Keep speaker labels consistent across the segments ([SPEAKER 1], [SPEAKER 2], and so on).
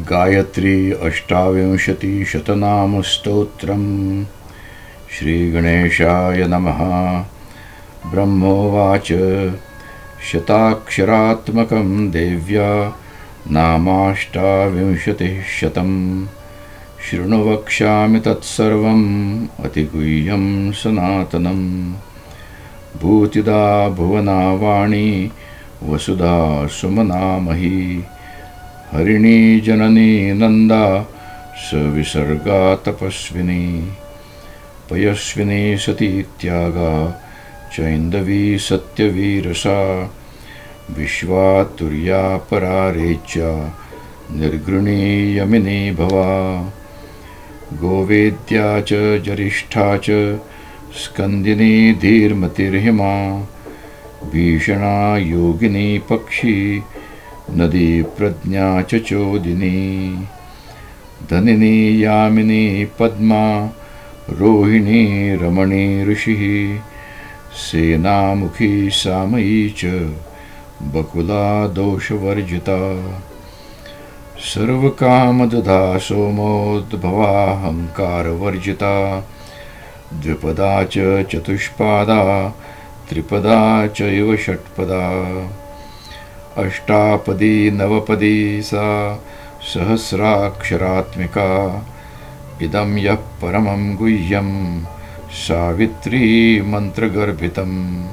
[SPEAKER 1] गायत्री अष्टाविंशतिशतनामस्तोत्रम्। श्रीगणेशाय नमः। ब्रह्मोवाच। शताक्षरात्मकं देव्या नामाष्टाविंशतिः शतम् शृणु वक्ष्यामि तत्सर्वम् अतिगुह्यं सनातनम् भूतिदा भुवना वाणी वसुधा सुमनामही हरिणी जननी नन्दा सविसर्गा तपस्विनी पयस्विनी सती त्यागा चैन्दवी सत्यवीरसा विश्वातुर्या परारेच्या निर्गृणी यमिनी भवा गोवेद्या च जरिष्ठा च स्कन्दिनी धीर्मतिर्हिमा भीषणा योगिनी पक्षी नदी प्रज्ञा च चोदिनी धनिनी, यामिनी, पद्मा, रोहिणी, रमणी ऋषिः, सेनामुखी सामयी च, बकुला दोषवर्जिता। सर्वकामदधा सोमोद्भवाहङ्कारवर्जिता द्विपदा च चतुष्पादा, त्रिपदा चैव षट्पदा। अष्टापदी नवपदी सा सहस्राक्षरात्मिका। इदं यः परमं गुह्यं सावित्री मन्त्रगर्भितम्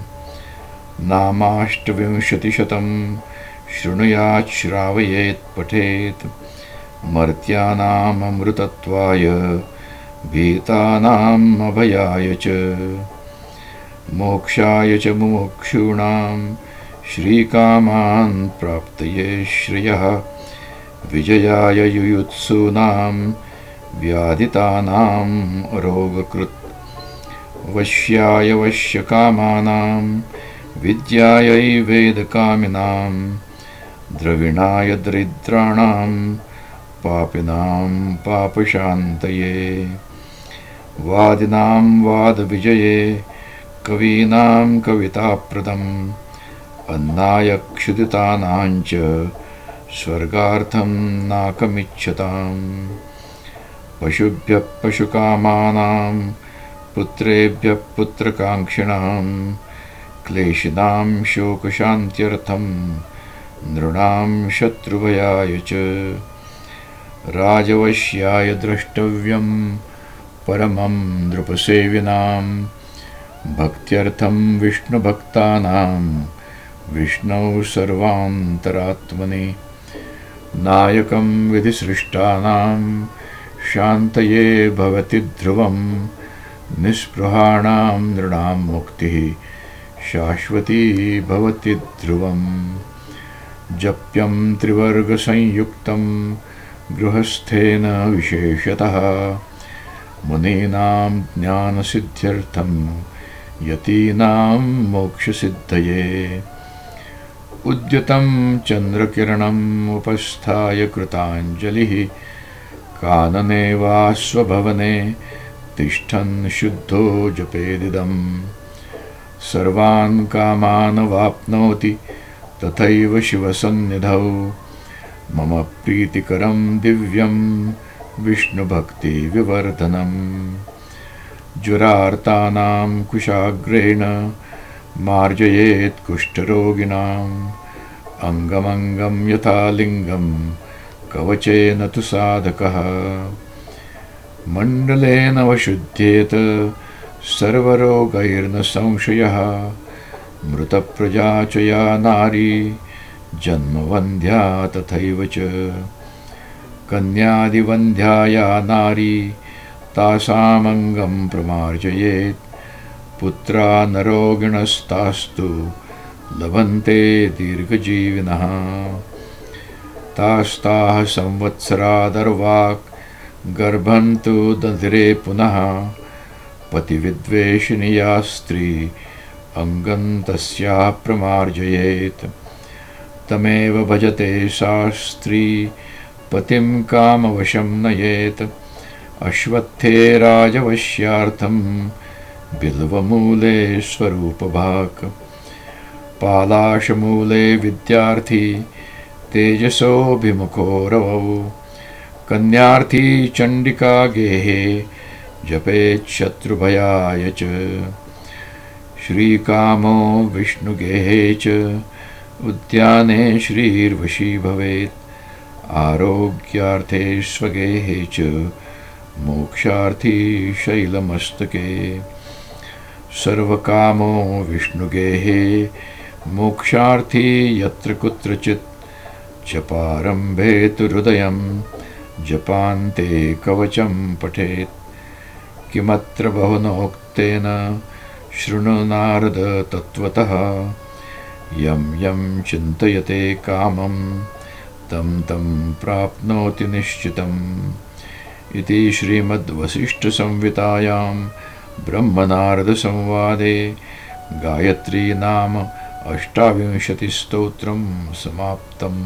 [SPEAKER 1] नामाष्टविंशतिशतं शृणुयात् श्रावयेत् पठेत्। मर्त्यानाममृतत्वाय भीतानाम् अभयाय च। मोक्षाय च मुमुक्षूणाम् श्रीकामान् प्राप्तये श्रियः। विजयाय युयुत्सूनां व्याधितानाम् अरोगकृत् वश्याय वश्यकामानां विद्यायै वेदकामिनां द्रविणाय दरिद्राणां पापिनां पापशान्तये। वादिनां वादविजये कवीनां कविताप्रदम् अन्नाय क्षुदितानाञ्च स्वर्गार्थं नाकमिच्छताम्। पशुभ्यः पशुकामानां पुत्रेभ्यः पुत्रकाङ्क्षिणां क्लेशिनां शोकशान्त्यर्थं नृणां शत्रुभयाय च। राजवश्याय द्रष्टव्यं परमं नृपसेविनां भक्त्यर्थं विष्णुभक्तानां विष्णौ सर्वान्तरात्मनि नायकं विधिसृष्टानां शान्तये भवति ध्रुवं निःस्पृहाणां नृणां मुक्तिः शाश्वती भवति ध्रुवम्। जप्यं त्रिवर्गसंयुक्तं गृहस्थेन विशेषतः मुनीनां ज्ञानसिद्ध्यर्थं यतीनां मोक्षसिद्धये उद्यतं चन्द्रकिरणम् उपस्थाय कृताञ्जलिः। कानने वा स्वभवने तिष्ठन् शुद्धो जपेदिदम्। सर्वान् कामान् वाप्नोति तथैव शिवसन्निधौ। मम प्रीतिकरं दिव्यं विष्णुभक्तिविवर्धनम् ज्वरार्तानां कुशाग्रेण मार्जयेत् कुष्ठरोगिणाम्। अङ्गमङ्गं यथा लिङ्गं कवचेन तु साधकः। मण्डलेन वशुध्येत सर्वरोगैर्न संशयः। मृतप्रजा च या नारी जन्मवन्ध्या तथैव च। कन्यादिवन्ध्या या नारी तासामङ्गं प्रमार्जयेत् पुत्रा नरोगिणस्तास्तु लभन्ते दीर्घजीविनः। तास्ताः संवत्सरादर्वाक् गर्भन्तु दधिरे पुनः पतिविद्वेषिणि या स्त्री अङ्गं तस्याः प्रमार्जयेत्। तमेव भजते सा स्त्री पतिं कामवशं नयेत्। अश्वत्थे राजवश्यार्थं बिल्वमूले स्वरूपभाक्। पालाशमूले विद्यार्थी तेजसोऽभिमुखो रवौ कन्यार्थी चण्डिका गेहे जपेच्छत्रुभयाय च। श्रीकामो विष्णुगेहे च। उद्याने श्रीर्वशी भवेत्। आरोग्यार्थे स्वगेहे च। मोक्षार्थी शैलमस्तके। सर्वकामो विष्णुगेहे मोक्षार्थी यत्र कुत्रचित् जपारम्भे तु हृदयं जपान्ते कवचं पठेत्। किमत्र बहुनोक्तेन शृणु नारद तत्त्वतः यं यं चिन्तयते कामं तं तं प्राप्नोति निश्चितम्। इति श्रीमद्वसिष्ठसंवितायां ब्रह्मनारदसंवादे गायत्री नाम अष्टाविंशतिस्तोत्रं समाप्तम्